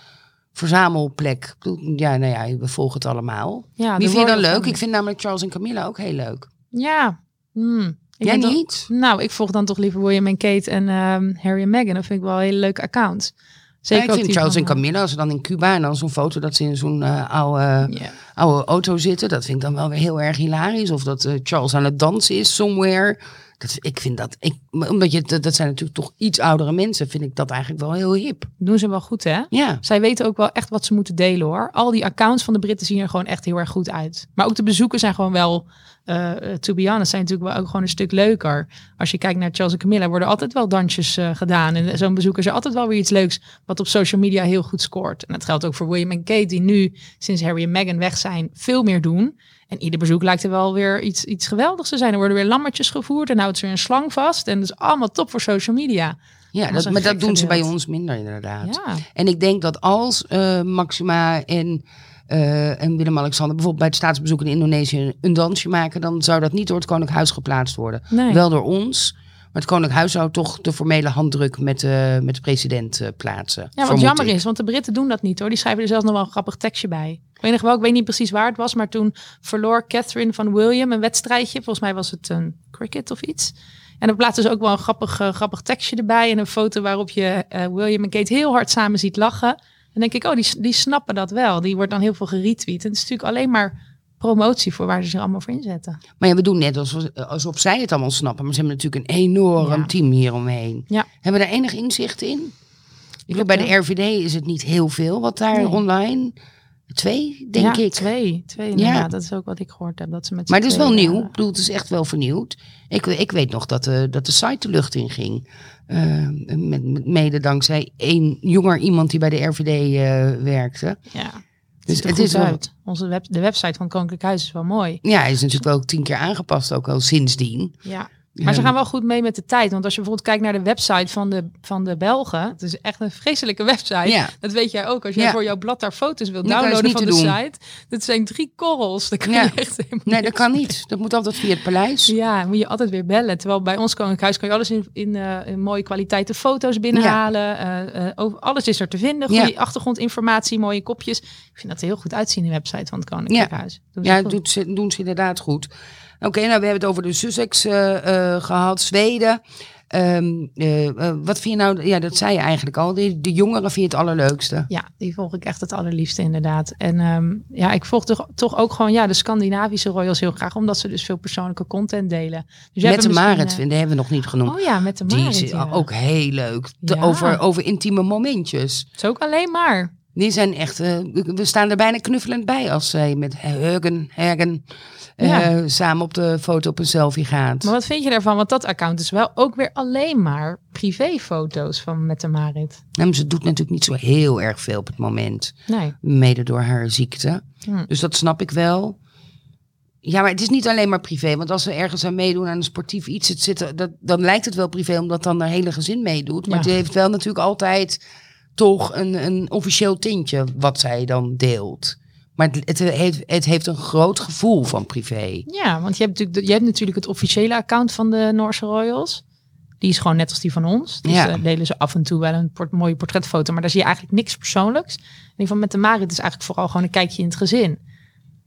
[SPEAKER 1] verzamelplek. Ja, nou ja, we volgen het allemaal.
[SPEAKER 6] ja,
[SPEAKER 1] Wie vind je dan leuk? Ik vind namelijk Charles en Camilla ook heel leuk.
[SPEAKER 6] Ja, hmm. Ik
[SPEAKER 1] Jij niet?
[SPEAKER 6] Nou, ik volg dan toch liever William en Kate en ehm, Harry en Meghan. Dat vind ik wel een hele leuke account. Zeker
[SPEAKER 1] Ja, ik
[SPEAKER 6] ook
[SPEAKER 1] vind Charles en Camilla, als ze dan in Cuba en dan zo'n foto dat ze in zo'n eh, oude,
[SPEAKER 6] eh,
[SPEAKER 1] oude auto zitten, dat vind ik dan wel weer heel erg hilarisch. Of dat eh, Charles aan het dansen is somewhere. Dat, ik vind dat, ik, omdat je, dat, zijn natuurlijk toch iets oudere mensen, vind ik dat eigenlijk wel heel hip.
[SPEAKER 6] Doen ze wel goed, hè?
[SPEAKER 1] Ja,
[SPEAKER 6] Zij weten ook wel echt wat ze moeten delen, hoor. Al die accounts van de Britten zien er gewoon echt heel erg goed uit. Maar ook de bezoeken zijn gewoon wel, eh to be honest, zijn natuurlijk wel ook gewoon een stuk leuker. Als je kijkt naar Charles en Camilla, worden altijd wel dansjes eh, gedaan. En zo'n bezoek is altijd wel weer iets leuks wat op social media heel goed scoort. En dat geldt ook voor William en Kate, die nu, sinds Harry en Meghan weg zijn, veel meer doen. En ieder bezoek lijkt er wel weer iets, iets geweldigs te zijn. Er worden weer lammetjes gevoerd en houdt ze weer een slang vast. En dat is allemaal top voor social media.
[SPEAKER 1] ja
[SPEAKER 6] dat
[SPEAKER 1] maar dat doen ze bij ons minder inderdaad.
[SPEAKER 6] Ja,
[SPEAKER 1] En ik denk dat als eh, Maxima en, eh, en Willem-Alexander bijvoorbeeld bij het staatsbezoek in Indonesië een dansje maken, dan zou dat niet door het Koninklijk Huis geplaatst worden.
[SPEAKER 6] nee.
[SPEAKER 1] Wel door ons. Maar het Koninklijk Huis zou toch de formele handdruk met, de met de president eh, plaatsen.
[SPEAKER 6] Ja, wat jammer
[SPEAKER 1] ik.
[SPEAKER 6] is, want de Britten doen dat niet hoor. Die schrijven er zelfs nog wel een grappig tekstje bij. Ik weet nog wel, ik weet niet precies waar het was, maar toen verloor Catherine van William een wedstrijdje. Volgens mij was het een cricket of iets. En dan plaatsen ze ook wel een grappig, eh, grappig tekstje erbij. En een foto waarop je eh, William en Kate heel hard samen ziet lachen. Dan denk ik, oh, die, die snappen dat wel. Die wordt dan heel veel geretweet. En het is natuurlijk alleen maar promotie voor waar ze zich allemaal voor inzetten.
[SPEAKER 1] Maar ja, we doen net alsof, alsof zij het allemaal snappen. Maar ze hebben natuurlijk een enorm
[SPEAKER 6] Ja.
[SPEAKER 1] team hieromheen.
[SPEAKER 6] Ja.
[SPEAKER 1] Hebben we daar enig inzicht in? Ik
[SPEAKER 6] heb
[SPEAKER 1] bij de RVD is het niet heel veel wat daar
[SPEAKER 6] Nee.
[SPEAKER 1] online. Twee, denk
[SPEAKER 6] ja,
[SPEAKER 1] ik.
[SPEAKER 6] twee. Twee
[SPEAKER 1] Ja.
[SPEAKER 6] inderdaad. Dat is ook wat ik gehoord heb. Dat ze met
[SPEAKER 1] Maar het is wel nieuw.
[SPEAKER 6] eh,
[SPEAKER 1] Ik bedoel, het is echt wel vernieuwd. Ik, ik weet nog dat de, dat de site de lucht in ging. Eh, met, met mede dankzij één jonger iemand die bij de RVD eh, werkte.
[SPEAKER 6] Ja.
[SPEAKER 1] Dus
[SPEAKER 6] het
[SPEAKER 1] is
[SPEAKER 6] uit. Onze web, de website van Koninklijk Huis is wel mooi.
[SPEAKER 1] Ja, hij is natuurlijk wel tien keer aangepast, ook al sindsdien.
[SPEAKER 6] Ja. Maar ze gaan wel goed mee met de tijd. Want als je bijvoorbeeld kijkt naar de website van de, van de Belgen. Het is echt een vreselijke website.
[SPEAKER 1] Ja.
[SPEAKER 6] Dat weet jij ook. Als jij
[SPEAKER 1] Ja.
[SPEAKER 6] voor jouw blad daar foto's wilt downloaden van de site. Dat zijn drie korrels. Dat kan
[SPEAKER 1] Ja.
[SPEAKER 6] je echt helemaal
[SPEAKER 1] Nee, dat kan niet. Dat moet altijd via het paleis.
[SPEAKER 6] Ja, moet je altijd weer bellen. Terwijl bij ons Koninklijk Huis kan je alles in, in, eh, in mooie kwaliteit de foto's binnenhalen. Over, alles is er te vinden.
[SPEAKER 1] Ja.
[SPEAKER 6] Goede achtergrondinformatie, mooie kopjes. Ik vind dat heel goed uitzien, die website van het Koninklijk
[SPEAKER 1] Ja.
[SPEAKER 6] Huis. Doen ze
[SPEAKER 1] Ja,
[SPEAKER 6] goed.
[SPEAKER 1] dat doet ze, doen ze inderdaad goed. Oké, nou, we hebben het over de Sussex eh, eh, gehad, Zweden. Ehm, eh, wat vind je nou, ja, dat zei je eigenlijk al, de, de jongeren vind je het allerleukste.
[SPEAKER 6] Ja, die volg ik echt het allerliefste inderdaad. En ehm, ja, ik volg toch, toch ook gewoon ja, de Scandinavische royals heel graag, omdat ze dus veel persoonlijke content delen. Dus
[SPEAKER 1] Met de Marit, die hebben we nog niet genoemd.
[SPEAKER 6] Oh ja, met de
[SPEAKER 1] Die
[SPEAKER 6] Marit.
[SPEAKER 1] is
[SPEAKER 6] ja.
[SPEAKER 1] ook heel leuk. De-
[SPEAKER 6] Ja.
[SPEAKER 1] over, over intieme momentjes.
[SPEAKER 6] Het is ook alleen maar.
[SPEAKER 1] Die zijn echt, eh, we staan er bijna knuffelend bij als zij met Heugen, Hagen eh,
[SPEAKER 6] Ja.
[SPEAKER 1] samen op de foto op een selfie gaat.
[SPEAKER 6] Maar wat vind je daarvan? Want dat account is wel ook weer alleen maar privéfoto's van met de Marit.
[SPEAKER 1] Nou, ze doet natuurlijk niet zo heel erg veel op het moment.
[SPEAKER 6] Nee.
[SPEAKER 1] Mede door haar ziekte.
[SPEAKER 6] Hm.
[SPEAKER 1] Dus dat snap ik wel. Ja, maar het is niet alleen maar privé. Want als ze ergens aan meedoen aan een sportief iets, het zit, dat, dan lijkt het wel privé, omdat dan haar hele gezin meedoet. Maar
[SPEAKER 6] Ja.
[SPEAKER 1] het heeft wel natuurlijk altijd toch een, een officieel tintje wat zij dan deelt. Maar het, het, heeft, het heeft een groot gevoel van privé.
[SPEAKER 6] Ja, want je hebt, natuurlijk, je hebt natuurlijk het officiële account van de Noorse Royals. Die is gewoon net als die van ons. Dus
[SPEAKER 1] Ja.
[SPEAKER 6] eh, delen ze af en toe wel een port- mooie portretfoto. Maar daar zie je eigenlijk niks persoonlijks. En die van met de Marit is eigenlijk vooral gewoon een kijkje in het gezin.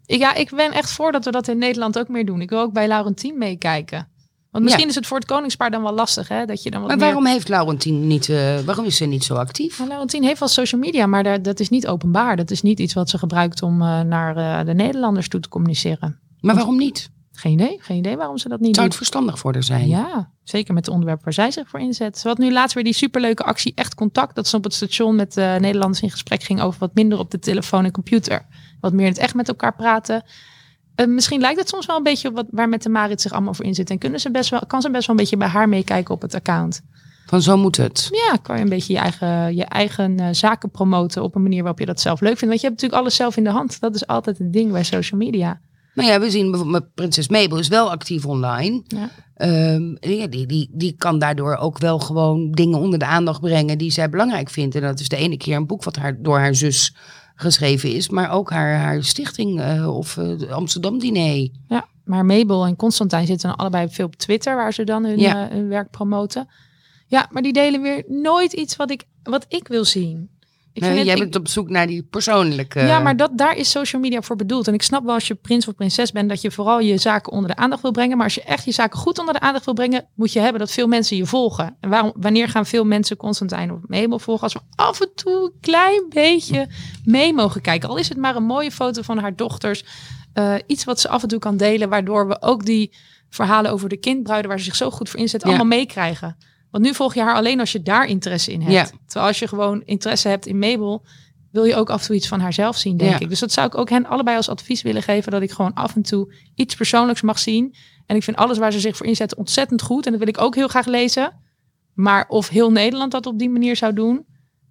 [SPEAKER 6] Ik, ja, ik ben echt voor dat we dat in Nederland ook meer doen. Ik wil ook bij Laurentien meekijken. Want misschien
[SPEAKER 1] Ja.
[SPEAKER 6] is het voor het koningspaar dan wel lastig, hè? Dat je dan wat
[SPEAKER 1] Maar
[SPEAKER 6] meer-
[SPEAKER 1] waarom heeft Laurentien niet, eh, waarom is ze niet zo actief?
[SPEAKER 6] Maar Laurentien heeft wel social media, maar daar, dat is niet openbaar. Dat is niet iets wat ze gebruikt om eh, naar eh, de Nederlanders toe te communiceren.
[SPEAKER 1] Maar waarom niet?
[SPEAKER 6] Geen idee, geen idee waarom ze dat niet
[SPEAKER 1] Zou het verstandig voor haar zijn?
[SPEAKER 6] Ja, zeker met de onderwerpen waar zij zich voor inzet. Ze had nu laatst weer die superleuke actie Echt Contact. Dat ze op het station met Nederlanders in gesprek ging over wat minder op de telefoon en computer. Wat meer in het echt met elkaar praten. Eh, misschien lijkt het soms wel een beetje op wat, waar met de Marit zich allemaal voor inzet. En kunnen ze best wel, kan ze best wel een beetje bij haar meekijken op het account.
[SPEAKER 1] Van zo moet het.
[SPEAKER 6] Ja, kan je een beetje je eigen, je eigen eh, zaken promoten op een manier waarop je dat zelf leuk vindt. Want je hebt natuurlijk alles zelf in de hand. Dat is altijd een ding bij social media.
[SPEAKER 1] Nou ja, we zien bijvoorbeeld Prinses Mabel is wel actief online.
[SPEAKER 6] Ja.
[SPEAKER 1] Ehm, ja, die, die, die kan daardoor ook wel gewoon dingen onder de aandacht brengen die zij belangrijk vindt. En dat is de ene keer een boek wat haar, door haar zus geschreven is, maar ook haar, haar stichting eh, of eh, Amsterdam Diner.
[SPEAKER 6] Ja, maar Mabel en Constantijn zitten allebei veel op Twitter, waar ze dan hun,
[SPEAKER 1] Ja.
[SPEAKER 6] eh, hun werk promoten. Ja, maar die delen weer nooit iets wat ik, wat ik wil zien. Ik
[SPEAKER 1] Nee,
[SPEAKER 6] vind het-
[SPEAKER 1] jij
[SPEAKER 6] ik-
[SPEAKER 1] bent op zoek naar die persoonlijke.
[SPEAKER 6] Ja, maar dat, daar is social media voor bedoeld. En ik snap wel als je prins of prinses bent, dat je vooral je zaken onder de aandacht wil brengen. Maar als je echt je zaken goed onder de aandacht wil brengen, moet je hebben dat veel mensen je volgen. En waarom, wanneer gaan veel mensen Constantijn of Mabel volgen? Als we af en toe een klein beetje mee mogen kijken. Al is het maar een mooie foto van haar dochters. Eh, iets wat ze af en toe kan delen, waardoor we ook die verhalen over de kindbruiden, waar ze zich zo goed voor inzet,
[SPEAKER 1] Ja.
[SPEAKER 6] allemaal meekrijgen. Want nu volg je haar alleen als je daar interesse in hebt.
[SPEAKER 1] Ja.
[SPEAKER 6] Terwijl als je gewoon interesse hebt in Mabel, wil je ook af en toe iets van haarzelf zien, denk
[SPEAKER 1] Ja.
[SPEAKER 6] ik. Dus dat zou ik ook hen allebei als advies willen geven. Dat ik gewoon af en toe iets persoonlijks mag zien. En ik vind alles waar ze zich voor inzetten ontzettend goed. En dat wil ik ook heel graag lezen. Maar of heel Nederland dat op die manier zou doen.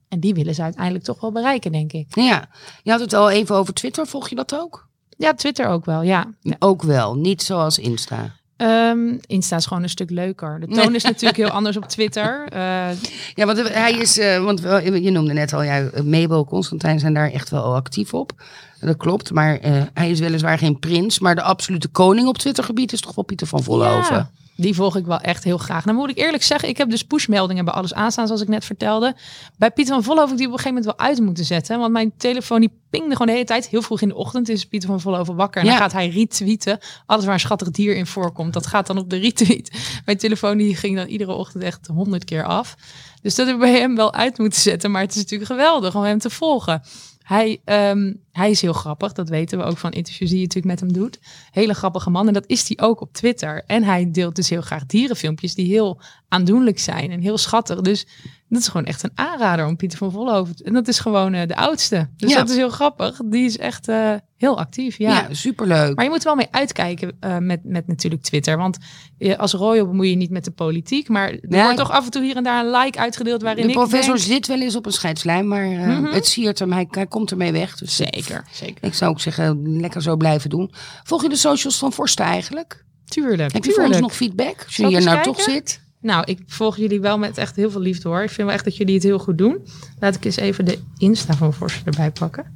[SPEAKER 6] En die willen ze uiteindelijk toch wel bereiken, denk ik.
[SPEAKER 1] Ja, je had het al even over Twitter. Volg je dat ook?
[SPEAKER 6] Ja, Twitter ook wel, ja. ja.
[SPEAKER 1] Ook wel, niet zoals Insta.
[SPEAKER 6] Ehm, Insta is gewoon een stuk leuker. De toon is natuurlijk heel anders op Twitter. Eh,
[SPEAKER 1] Ja, want hij is, eh, want wel, je noemde net al, ja, Mabel, Constantijn zijn daar echt wel actief op. Dat klopt, maar eh, hij is weliswaar geen prins, maar de absolute koning op Twittergebied is toch wel Pieter van Vollenhoven.
[SPEAKER 6] Ja, die volg ik wel echt heel graag. Nou moet ik eerlijk zeggen, ik heb dus pushmeldingen bij alles aanstaan, zoals ik net vertelde. Bij Pieter van heb ik die op een gegeven moment wel uit moeten zetten. Want mijn telefoon die pingde gewoon de hele tijd. Heel vroeg in de ochtend is Pieter van Vollenhoven wakker. En
[SPEAKER 1] Ja.
[SPEAKER 6] dan gaat hij retweeten. Alles waar een schattig dier in voorkomt, dat gaat dan op de retweet. Mijn telefoon die ging dan iedere ochtend echt honderd keer af. Dus dat heb ik bij hem wel uit moeten zetten. Maar het is natuurlijk geweldig om hem te volgen. Hij, ehm, hij is heel grappig, dat weten we ook van interviews die je natuurlijk met hem doet. Hele grappige man en dat is hij ook op Twitter. En hij deelt dus heel graag dierenfilmpjes die heel aandoenlijk zijn en heel schattig. Dus dat is gewoon echt een aanrader om Pieter van te- En dat is gewoon eh, de oudste. Dus
[SPEAKER 1] Ja.
[SPEAKER 6] dat is heel grappig. Die is echt eh, heel actief, ja.
[SPEAKER 1] Ja, superleuk.
[SPEAKER 6] Maar je moet er wel mee uitkijken eh, met, met natuurlijk Twitter. Want als royal bemoei je niet met de politiek. Maar er wordt toch af en toe hier en daar een like uitgedeeld waarin
[SPEAKER 1] de
[SPEAKER 6] ik
[SPEAKER 1] professor
[SPEAKER 6] denk...
[SPEAKER 1] zit wel eens op een scheidslijn, maar
[SPEAKER 6] Mhm.
[SPEAKER 1] het siert hem, hij, hij komt ermee weg. Dus
[SPEAKER 6] Zeker, zeker.
[SPEAKER 1] Ik zou ook zeggen, lekker zo blijven doen. Volg je de socials van Forsten eigenlijk?
[SPEAKER 6] Tuurlijk,
[SPEAKER 1] Heb je voor ons nog feedback? Als je hier nou toch zit.
[SPEAKER 6] Nou, ik volg jullie wel met echt heel veel liefde hoor. Ik vind wel echt dat jullie het heel goed doen. Laat ik eens even de Insta van Forster erbij pakken.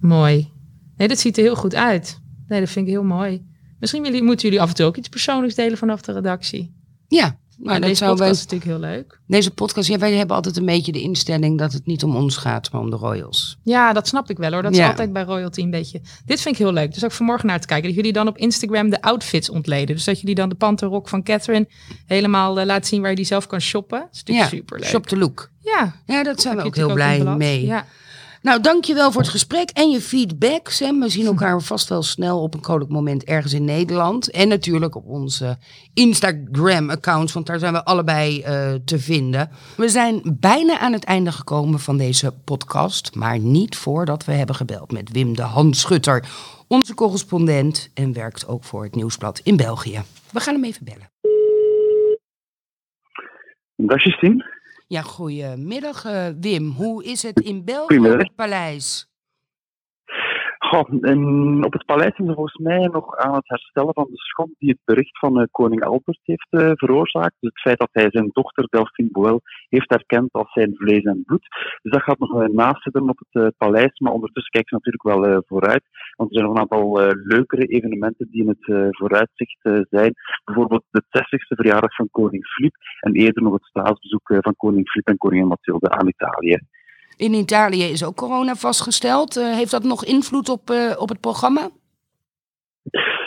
[SPEAKER 6] Mooi. Nee, dat ziet er heel goed uit. Nee, dat vind ik heel mooi. Misschien moeten jullie af en toe ook iets persoonlijks delen vanaf de redactie.
[SPEAKER 1] Ja, maar dat
[SPEAKER 6] deze
[SPEAKER 1] zou wij,
[SPEAKER 6] podcast is natuurlijk heel leuk.
[SPEAKER 1] deze podcast, ja, wij hebben altijd een beetje de instelling dat het niet om ons gaat, maar om de royals.
[SPEAKER 6] Ja, dat snap ik wel hoor. Dat
[SPEAKER 1] Ja.
[SPEAKER 6] is altijd bij Royalty een beetje. Dit vind ik heel leuk. Dus ook vanmorgen naar te kijken. Dat jullie dan op Instagram de outfits ontleden. Dus dat jullie dan de panterrok van Catherine helemaal eh, laten zien waar je die zelf kan shoppen. Dat is natuurlijk
[SPEAKER 1] Ja,
[SPEAKER 6] super leuk.
[SPEAKER 1] shop the look.
[SPEAKER 6] Ja,
[SPEAKER 1] Ja, dat zijn we ook heel blij mee.
[SPEAKER 6] Ja.
[SPEAKER 1] Nou, dankjewel voor het gesprek en je feedback, Sam. We zien elkaar vast wel snel op een koninklijk moment ergens in Nederland. En natuurlijk op onze Instagram-accounts, want daar zijn we allebei eh, te vinden. We zijn bijna aan het einde gekomen van deze podcast, maar niet voordat we hebben gebeld met Wim de Handschutter, onze correspondent en werkt ook voor het Nieuwsblad in België. We gaan hem even bellen.
[SPEAKER 9] Dag Justine.
[SPEAKER 1] Ja, goedemiddag eh, Wim. Hoe is het in België het paleis?
[SPEAKER 9] Goh, op het paleis zijn ze volgens mij nog aan het herstellen van de schok die het bericht van eh, koning Albert heeft eh, veroorzaakt. Dus het feit dat hij zijn dochter Delphine Boel heeft erkend als zijn vlees en bloed. Dus dat gaat nog uh, nazitten op het eh, paleis, maar ondertussen kijken ze natuurlijk wel vooruit. Want er zijn nog een aantal leukere evenementen die in het vooruitzicht zijn. Bijvoorbeeld de 60ste verjaardag van koning Filip en eerder nog het staatsbezoek van koning Filip en koningin Mathilde aan Italië.
[SPEAKER 1] In Italië is ook corona vastgesteld. Eh, heeft dat nog invloed op, eh, op het programma?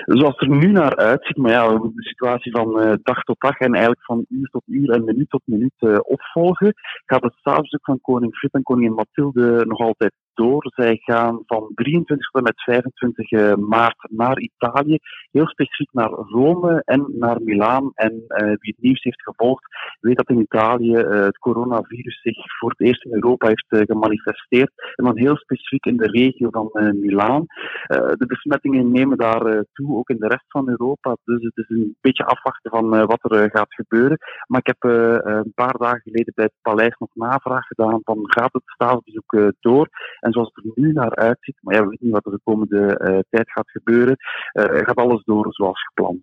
[SPEAKER 9] Zoals het er nu naar uitziet, maar ja, we moeten de situatie van eh, dag tot dag en eigenlijk van uur tot uur en minuut tot minuut opvolgen, gaat het staatsbezoek van koning Filip en koningin Mathilde nog altijd door. Zij gaan van 23 tot en met 25 maart naar Italië, heel specifiek naar Rome en naar Milaan. En wie het nieuws heeft gevolgd, weet dat in Italië het coronavirus zich voor het eerst in Europa heeft gemanifesteerd. En dan heel specifiek in de regio van Milaan. de besmettingen nemen daar toe, ook in de rest van Europa. Dus het is een beetje afwachten van wat er gaat gebeuren. Maar ik heb een paar dagen geleden bij het paleis nog navraag gedaan van gaat het staatsbezoek door? Zoals het er nu naar uitziet, maar ja, we weten niet wat er de komende uh, tijd gaat gebeuren, uh, gaat alles door zoals gepland.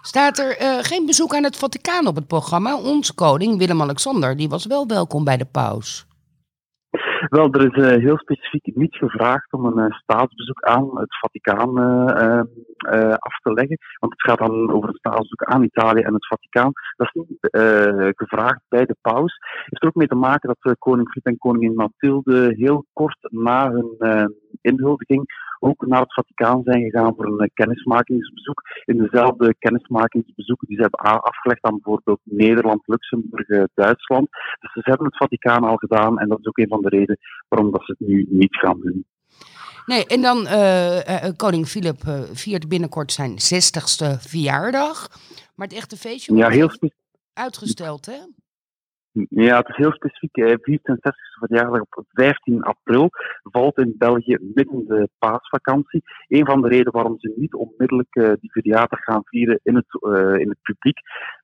[SPEAKER 1] Staat er geen bezoek aan het Vaticaan op het programma? Onze koning Willem-Alexander, die was wel welkom bij de paus.
[SPEAKER 9] Wel, er is uh, heel specifiek niet gevraagd om een uh, staatsbezoek aan het Vaticaan uh, af te leggen. Want het gaat dan over een staatsbezoek aan Italië en het Vaticaan. Dat is niet gevraagd bij de paus. Het heeft er ook mee te maken dat koning Filip en koningin Mathilde heel kort na hun inhuldiging ook naar het Vaticaan zijn gegaan voor een kennismakingsbezoek. In dezelfde kennismakingsbezoeken die ze hebben afgelegd aan bijvoorbeeld Nederland, Luxemburg, Duitsland. Dus ze hebben het Vaticaan al gedaan en dat is ook een van de redenen waarom dat ze het nu niet gaan doen.
[SPEAKER 1] Nee, en dan uh, uh, koning Filip uh, viert binnenkort zijn 60ste verjaardag. Maar het echte feestje
[SPEAKER 9] ja, heel
[SPEAKER 1] uitgesteld, hè?
[SPEAKER 9] Ja, het is heel specifiek. Hij viert zijn 60ste verjaardag op 15 april. Valt in België midden de paasvakantie. Een van de redenen waarom ze niet onmiddellijk die verjaardag gaan vieren in het, in het publiek,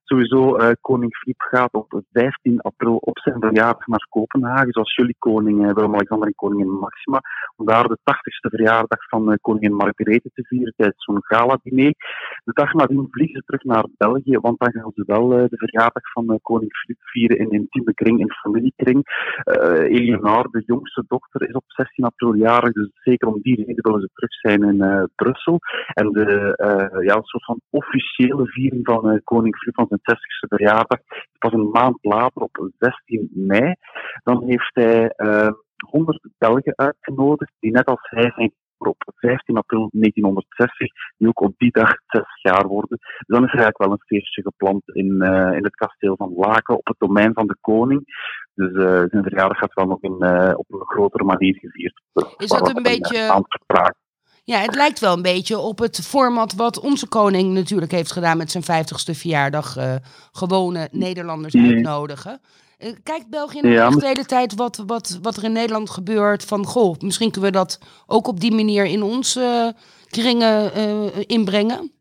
[SPEAKER 9] Sowieso, uh, koning Filip gaat op 15 april op zijn verjaardag naar Kopenhagen, zoals jullie koning uh, Willem-Alexander en koningin Maxima, om daar de 80ste verjaardag van uh, koningin Margarethe te vieren tijdens zo'n gala-diner. De dag nadien vliegen ze terug naar België, want dan gaan ze wel de verjaardag van koning Filip vieren in intieme kring, in familiekring. Eleonore, de jongste dochter, is op 16 april jarig, dus zeker om die reden willen ze terug zijn in Brussel. En de ja, een soort van officiële viering van koning Filip van zijn 60ste verjaardag. Pas een maand later, op 16 mei, dan heeft hij uh, eh, 100 Belgen uitgenodigd, die net als hij zijn op 15 april 1960, die ook op die dag 60 jaar worden. Dus dan is er eigenlijk wel een feestje gepland in, uh, in het kasteel van Laken, op het domein van de koning. Dus uh, zijn verjaardag gaat wel nog in, uh, op een grotere manier gevierd.
[SPEAKER 1] Is dat een beetje... Ja, het lijkt wel een beetje op het format wat onze koning natuurlijk heeft gedaan met zijn 50ste verjaardag. Uh, gewone Nederlanders uitnodigen. Uh, kijkt België nog ja, de hele tijd wat, wat, wat er in Nederland gebeurt? Van goh, misschien kunnen we dat ook op die manier in onze kringen uh, inbrengen?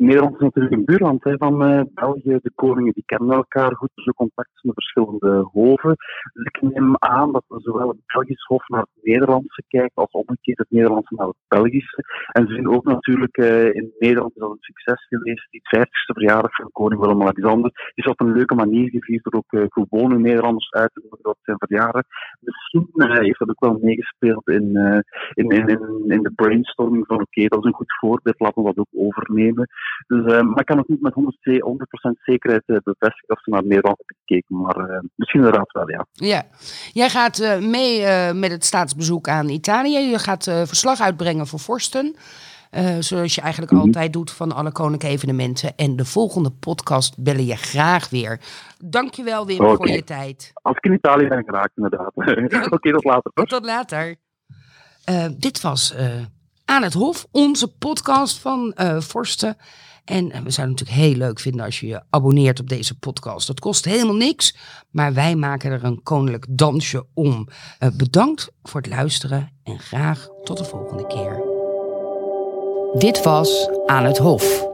[SPEAKER 9] Nederland is natuurlijk een buurland hè, van uh, België. De koningen die kennen elkaar goed, dus contact tussen de verschillende hoven. Dus ik neem aan dat zowel het Belgisch hof naar het Nederlandse kijkt, als omgekeerd het Nederlandse naar het Belgische. En ze zien ook natuurlijk uh, in Nederland is dat een succes geweest. Die 50ste verjaardag van koning Willem-Alexander is op een leuke manier gevierd door ook uh, gewone Nederlanders uit te nodigen op zijn verjaardag. Misschien heeft dat ook wel meegespeeld in, in, in, in, in de brainstorming van oké, dat is een goed voorbeeld, laten we dat ook overnemen. Dus, uh, maar ik kan ook niet met 100%, zekerheid uh, bevestigen of ze naar Nederland hebben gekeken. Maar uh, misschien inderdaad wel, ja.
[SPEAKER 1] Ja, jij gaat mee met het staatsbezoek aan Italië. Je gaat verslag uitbrengen voor vorsten. zoals je eigenlijk mhm. altijd doet van alle koninklijke evenementen. En de volgende podcast bellen je graag weer. Dankjewel Wim okay. voor je tijd.
[SPEAKER 9] Als ik in Italië ben geraakt, inderdaad. Oké, okay, tot later.
[SPEAKER 1] Tot later. dit was aan het Hof, onze podcast van uh, Forsten. En we zouden het natuurlijk heel leuk vinden als je je abonneert op deze podcast. Dat kost helemaal niks, maar wij maken er een koninklijk dansje om. Uh, bedankt voor het luisteren en graag tot de volgende keer. Dit was Aan het Hof.